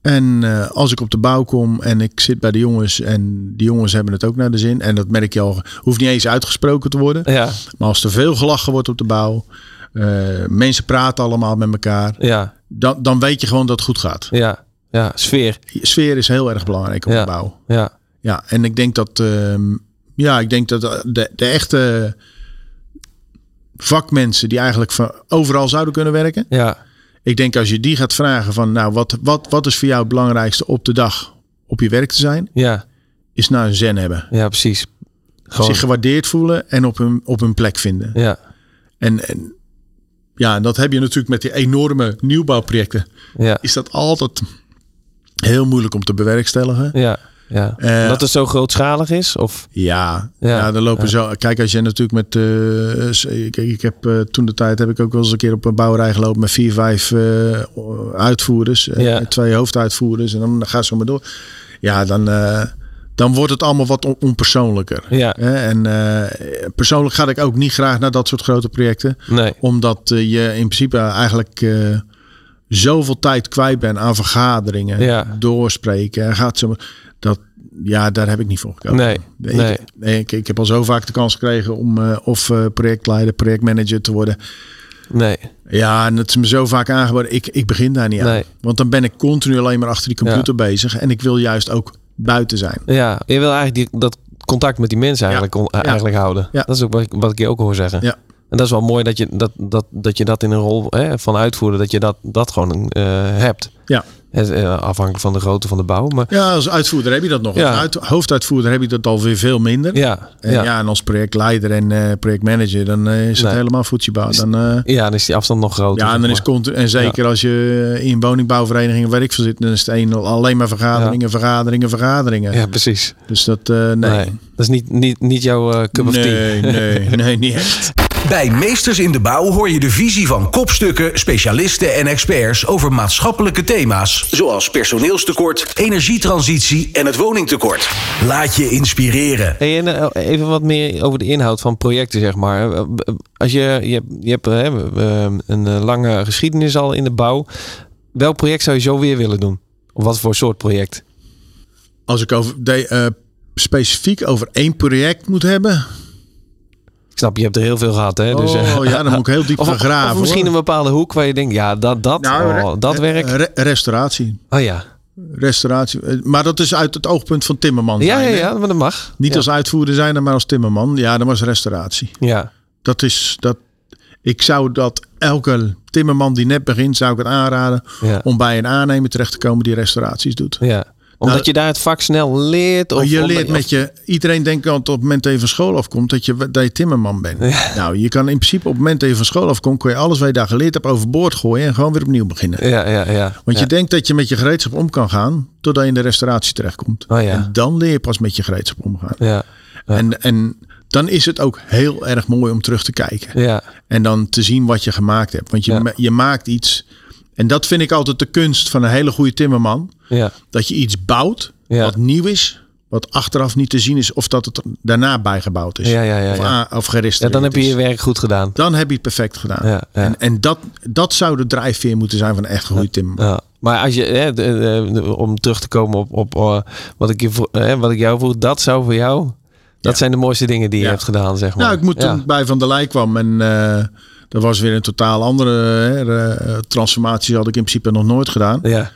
En eh, als ik op de bouw kom en ik zit bij de jongens en die jongens hebben het ook naar de zin. En dat merk je al, hoeft niet eens uitgesproken te worden. ja, Maar als er veel gelachen wordt op de bouw, eh, mensen praten allemaal met elkaar. ja, Dan, dan weet je gewoon dat het goed gaat. ja. Ja, sfeer. Sfeer is heel erg belangrijk op Ja. de bouw. Ja, Ja, en ik denk dat, ehm, ja, ik denk dat de, de echte vakmensen die eigenlijk van overal zouden kunnen werken. ja, Ik denk als je die gaat vragen van, nou, wat, wat, wat is voor jou het belangrijkste op de dag op je werk te zijn? ja, Is nou een zen hebben. ja, precies. Gewoon, Zich gewaardeerd voelen en op hun, op hun plek vinden. ja, En, en ja, en dat heb je natuurlijk met die enorme nieuwbouwprojecten. ja, Is dat altijd heel moeilijk om te bewerkstelligen. ja, ja. Eh, dat het zo grootschalig is? Of, Ja, Ja, ja, dan lopen ja. zo. Kijk, als je natuurlijk met. eh, ik, ik heb eh, toen de tijd heb ik ook wel eens een keer op een bouwerij gelopen met vier, vijf uitvoerders, Ja. twee hoofduitvoerders en dan gaat zo maar door. Ja, dan, dan wordt het allemaal wat on- onpersoonlijker. ja? En persoonlijk ga ik ook niet graag naar dat soort grote projecten, nee, omdat je in principe eigenlijk zoveel tijd kwijt bent aan vergaderingen, Ja. doorspreken. en Gaat dat, ja, daar heb ik niet voor gekozen. nee, Ik, nee. nee, ik, ik heb al zo vaak de kans gekregen om eh, of eh, projectleider, projectmanager te worden. Nee, Ja, en het is me zo vaak aangeboden. Ik, ik begin daar niet aan. Nee. Want dan ben ik continu alleen maar achter die computer bezig. En ik wil juist ook buiten zijn. ja. Je wil eigenlijk die, dat contact met die mensen eigenlijk, on- eigenlijk houden. Ja. Dat is ook wat ik, wat ik je ook hoor zeggen. Ja. En dat is wel mooi dat je dat, dat, dat, je dat in een rol hè, van uitvoeren, dat je dat, dat gewoon eh, hebt. Ja. Eh, afhankelijk van de grootte van de bouw. Maar Ja, als uitvoerder heb je dat nog. Ja. Als uit, hoofduitvoerder heb je dat alweer veel minder. ja, En ja. ja. en als projectleider en eh, projectmanager, dan eh, is het Nee. helemaal voetjebouw. Dan, ja, dan is die afstand nog groter. ja, en dan is continu, en zeker als je in woningbouwverenigingen waar ik voor zit, dan is het een, alleen maar vergaderingen, vergaderingen, vergaderingen. Ja, precies. Dus dat, nee. Nee. Dat is niet, niet, niet jouw eh, cup of tea. Nee, nee, nee, niet echt. Bij Meesters in de Bouw hoor je de visie van kopstukken, specialisten en experts over maatschappelijke thema's. Zoals personeelstekort, energietransitie en het woningtekort. Laat je inspireren. Hey, en eh, even wat meer over de inhoud van projecten, zeg maar. Eh, Als je, je, hebt- je hebt eh, een lange geschiedenis al in de bouw. Welk project zou je zo weer willen doen? Of wat voor soort project? Als ik over de, eh, specifiek over één project moet hebben. Ik snap, je hebt er heel veel gehad, hè? Dus, oh ja, dan moet ik heel diep of, gaan graven. of misschien hoor. een bepaalde hoek waar je denkt, ja, dat, dat, Nou, oh, re- dat werk. re- restauratie. Oh ja, restauratie. Eh, Maar dat is uit het oogpunt van Timmerman. Ja, zijn, ja, ja, maar dat mag. Niet ja. als uitvoerder zijn, maar als Timmerman. Ja, dat was restauratie. Ja, Dat is dat. Ik zou dat elke Timmerman die net begint, zou ik het aanraden ja, om bij een aannemer terecht te komen die restauraties doet. ja. Omdat Nou, je daar het vak snel leert. Of je leert met je. Iedereen denkt al op het moment dat je van school afkomt dat je, dat je timmerman bent. Nou, je kan in principe op het moment dat je van school afkomt, kun je alles wat je daar geleerd hebt overboord gooien en gewoon weer opnieuw beginnen. Ja, ja, ja. Want ja. je denkt dat je met je gereedschap om kan gaan, totdat je in de restauratie terechtkomt. Oh ja. En dan leer je pas met je gereedschap omgaan. Ja. En, en dan is het ook heel erg mooi om terug te kijken. ja, En dan te zien wat je gemaakt hebt. Want je, Ja. je maakt iets. En dat vind ik altijd de kunst van een hele goede timmerman. ja. Dat je iets bouwt Ja. wat nieuw is. Wat achteraf niet te zien is of dat het daarna bijgebouwd is. Ja, ja, ja, Of, ja. of ja gerestaureerd dan heb je je werk goed gedaan. Dan heb je het perfect gedaan. En, en dat, dat zou de drijfveer moeten zijn van een echt goede timmerman. Maar als je, hè, de- de- de- om terug te komen op, op eh, wat, ik je, vro- hè, wat ik jou vroeg, dat zou voor jou, dat zijn de mooiste dingen die je hebt gedaan, zeg maar. Nou, ik moet toen bij Van der Leij kwam en eh, dat was weer een totaal andere hè, eh, transformatie had ik in principe nog nooit gedaan. Ja.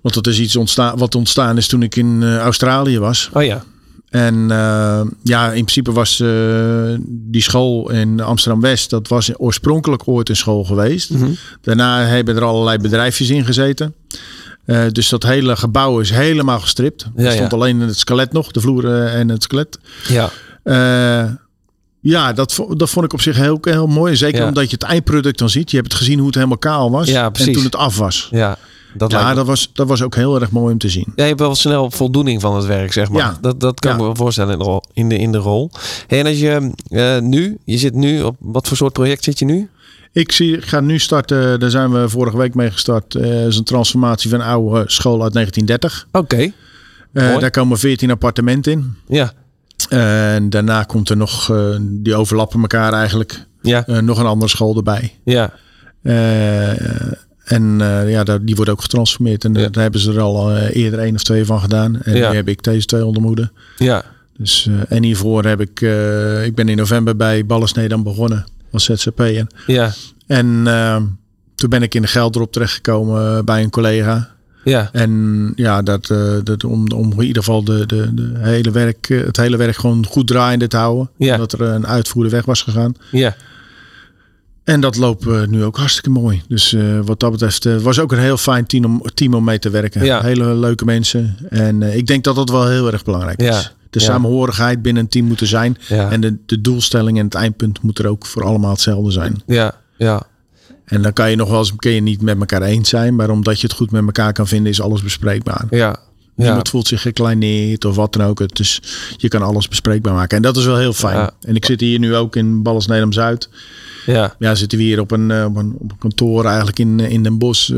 Want dat is iets ontstaan, wat ontstaan is toen ik in eh, Australië was. Oh ja. En eh, ja, in principe was die school in Amsterdam-West, dat was oorspronkelijk ooit een school geweest. Mhm. Daarna hebben er allerlei bedrijfjes in gezeten. Dus dat hele gebouw is helemaal gestript. Ja, er stond ja. alleen het skelet nog, de vloer en het skelet. Ja. Ja, dat, dat vond ik op zich heel, heel mooi. Zeker Ja. omdat je het eindproduct dan ziet. Je hebt het gezien hoe het helemaal kaal was. Ja, en toen het af was. Ja. Dat Ja, me- dat was, dat was ook heel erg mooi om te zien. Ja, je hebt wel snel voldoening van het werk, zeg maar. Ja. Dat, dat kan ik Ja. me wel voorstellen in de rol. In de, in de rol. Hey, en als je eh, nu, je zit nu op, wat voor soort project zit je nu? Ik, zie, ik ga nu starten, daar zijn we vorige week mee gestart. eh is een transformatie van een oude school uit 1930. Oké. Eh, daar komen 14 appartementen in. Ja. En daarna komt er nog, eh, die overlappen elkaar eigenlijk, Ja. eh, nog een andere school erbij. Ja. Eh, en ja, die wordt ook getransformeerd. En Ja. daar hebben ze er al eerder één of twee van gedaan. En Ja. nu heb ik deze twee onder moede. Ja. Dus, en hiervoor heb ik, ik ben in november bij Ballesnee dan begonnen als ZZP'er. Ja. En toen ben ik in de gelddrop terechtgekomen bij een collega. Ja. En ja, dat, eh, dat om, om in ieder geval de, de, de hele werk, eh, het hele werk gewoon goed draaiende te houden. Ja. Omdat er een uitvoerder weg was gegaan. Ja. En dat loopt eh, nu ook hartstikke mooi. Dus wat dat betreft eh, was ook een heel fijn team om, team om mee te werken. Ja. Hele leuke mensen. En ik denk dat dat wel heel erg belangrijk Ja. is. De Ja. samenhorigheid binnen een team moet er zijn. En de, de doelstelling en het eindpunt moet er ook voor allemaal hetzelfde zijn. Ja. Ja. En dan kan je nog wel eens kun je niet met elkaar eens zijn. Maar omdat je het goed met elkaar kan vinden, is alles bespreekbaar. Ja. Ja. Niemand voelt zich gekleineerd of wat dan ook. Het is, je kan alles bespreekbaar maken. En dat is wel heel fijn. Ja. En ik zit hier nu ook in Balles Nederland Zuid. Ja. Ja, zitten we hier op een, eh, op een, op een kantoor eigenlijk in, eh, in Den Bosch. eh,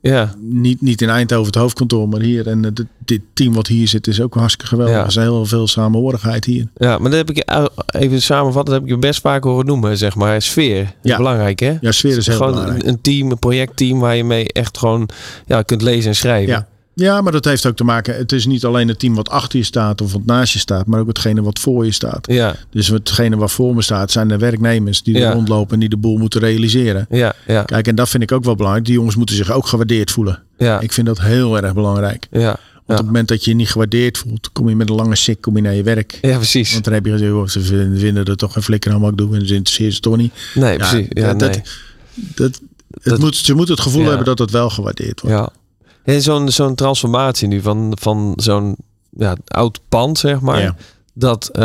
Ja. niet, niet in Eindhoven het hoofdkantoor, maar hier. En dit, dit team wat hier zit is ook hartstikke geweldig. Ja. Er is heel veel samenhorigheid hier. Ja, maar dat heb ik even samenvatten, dat heb ik je best vaak horen noemen, zeg maar. Sfeer is Ja. belangrijk, hè? Ja, sfeer is heel gewoon belangrijk. een, een team, een projectteam waar je mee echt gewoon ja, kunt lezen en schrijven. Ja. Ja, maar dat heeft ook te maken. Het is niet alleen het team wat achter je staat of wat naast je staat, maar ook hetgene wat voor je staat. Ja, Dus hetgene wat voor me staat zijn de werknemers die Ja. er rondlopen en die de boel moeten realiseren. ja, ja, Kijk, en dat vind ik ook wel belangrijk. Die jongens moeten zich ook gewaardeerd voelen. ja, Ik vind dat heel erg belangrijk. ja, Want op het moment dat je je niet gewaardeerd voelt, kom je met een lange sik kom je naar je werk. ja, precies. Want dan heb je gezegd, oh, ze vinden, er toch geen flikker aan wat ik doe. En ze interesseert ze toch niet. Nee, precies. Ja, dat, nee. dat, het Dat- moet, ze moeten het gevoel Ja. hebben dat het wel gewaardeerd wordt. Ja. Zo'n zo'n transformatie nu van, van zo'n ja, oud pand, zeg maar. Dat eh,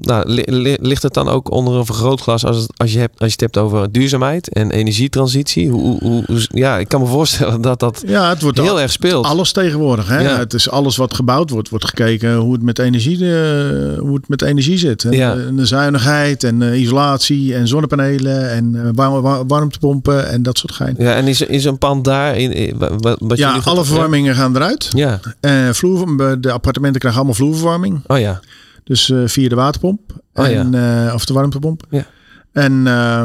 nou, li- li- ligt het dan ook onder een vergrootglas als, het, als, je hebt, als je het hebt over duurzaamheid en energietransitie? Hoe, hoe, ja, ik kan me voorstellen dat dat Ja, het wordt heel al- erg speelt. alles tegenwoordig. Hè? Ja. Het is alles wat gebouwd wordt, wordt gekeken hoe het met energie, eh, hoe het met energie zit. En, Ja. eh, de zuinigheid en eh, isolatie en zonnepanelen en war- war- warmtepompen en dat soort gein. Ja, en is, is een pand daar in, wat, wat Ja, alle verwarmingen gaan eruit. Ja. Eh, vloer, de appartementen krijgen allemaal vloerverwarming. Oh ja. Dus eh, via de waterpomp. Oh, en, eh, of de warmtepomp. Ja. En eh,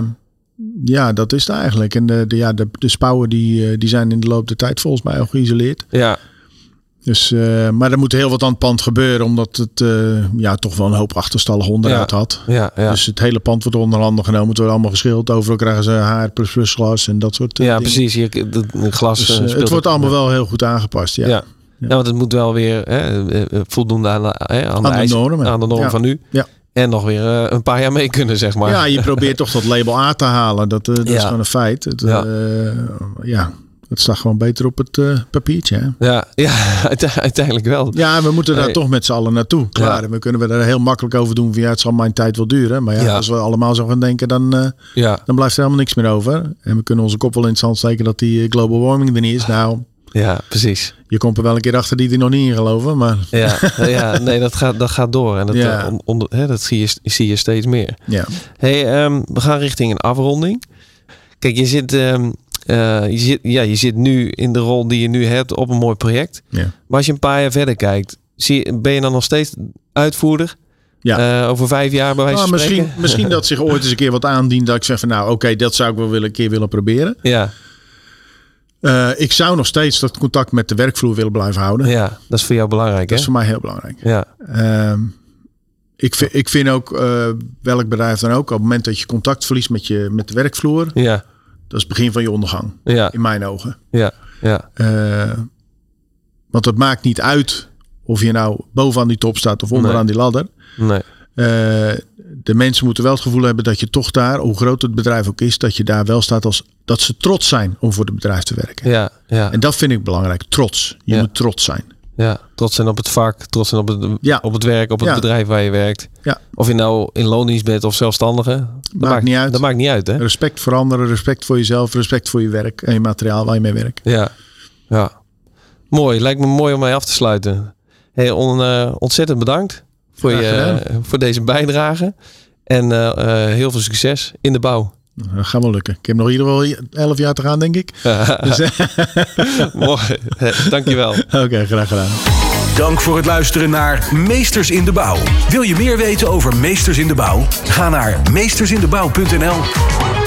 ja, dat is het eigenlijk. En de, de, ja, de, de spouwen die, eh, die zijn in de loop der tijd volgens mij al geïsoleerd. Ja. Dus, maar er moet heel wat aan het pand gebeuren, omdat het ja, toch wel een hoop achterstallig onderhoud ja. had. Ja, ja. Dus het hele pand wordt onder handen genomen. Het wordt allemaal geschild. Overal krijgen ze haar plus plus glas en dat soort ja, dingen. precies. Hier, de glas Dus, het wordt allemaal wel heel goed aangepast. Ja. Ja. Ja. want het moet wel weer hè, voldoen aan, hè, aan, Aan de, de eisen- normen. aan de norm Ja. van nu. Ja. En nog weer eh, een paar jaar mee kunnen, zeg maar. Ja, je probeert toch dat label A te halen. Dat, eh, dat is gewoon een feit. Het, Ja. ja. ja, het staat gewoon beter op het eh, papiertje. Hè? Ja, ja uite- uiteindelijk wel. Ja, we moeten daar toch met z'n allen naartoe. Klaar. En we kunnen we er heel makkelijk over doen. Van, ja, het zal mijn tijd wel duren. Maar ja, als we allemaal zo gaan denken, dan, eh, dan blijft er helemaal niks meer over. En we kunnen onze kop wel in het zand steken dat die eh, global warming er niet is. Nou, ja precies. je komt er wel een keer achter die er nog niet in geloven. Maar Ja, ja nee, dat gaat, dat gaat door. En dat, Ja. eh, on- onder, hè, dat zie, je, zie je steeds meer. ja, Hey, ehm, we gaan richting een afronding. Kijk, je zit, ehm, eh, je, zit, ja, je zit nu in de rol die je nu hebt op een mooi project. ja. Maar als je een paar jaar verder kijkt, zie, ben je dan nog steeds uitvoerder? Ja. Eh, over vijf jaar bij wijze Nou, van misschien, spreken? misschien dat zich ooit eens een keer wat aandient. Dat ik zeg van nou oké, dat zou ik wel willen, een keer willen proberen. Ja, Eh, ik zou nog steeds dat contact met de werkvloer willen blijven houden. ja, dat is voor jou belangrijk, Dat hè? is voor mij heel belangrijk. Ja, Ehm, ik, vind, ik vind ook, eh, welk bedrijf dan ook, op het moment dat je contact verliest met, je, met de werkvloer, ja, dat is het begin van je ondergang, ja, in mijn ogen. ja, ja, Eh, want het maakt niet uit of je nou bovenaan die top staat of onderaan die ladder. nee, Eh, de mensen moeten wel het gevoel hebben dat je toch daar, hoe groot het bedrijf ook is, dat je daar wel staat als dat ze trots zijn om voor het bedrijf te werken. ja, ja, En dat vind ik belangrijk, trots. Je Ja. moet trots zijn. ja. Trots zijn op het vak, trots zijn op het, Ja. op het werk, op het Ja. bedrijf waar je werkt. Ja. Of je nou in loondienst bent of zelfstandige. Dat Maakt niet uit. Dat maakt niet uit, hè? Respect voor anderen, respect voor jezelf, respect voor je werk en je materiaal waar je mee werkt. Ja, ja. Mooi. Lijkt me mooi om mee af te sluiten. Hey, on, eh, ontzettend bedankt voor, je, gedaan. voor deze bijdrage. En eh, eh, heel veel succes in de bouw. Dat gaat wel lukken. Ik heb nog in ieder geval 11 jaar te gaan, denk ik. Dus, mooi. Dankjewel. Oké, graag gedaan. Dank voor het luisteren naar Meesters in de Bouw. Wil je meer weten over Meesters in de Bouw? Ga naar meestersindebouw.nl.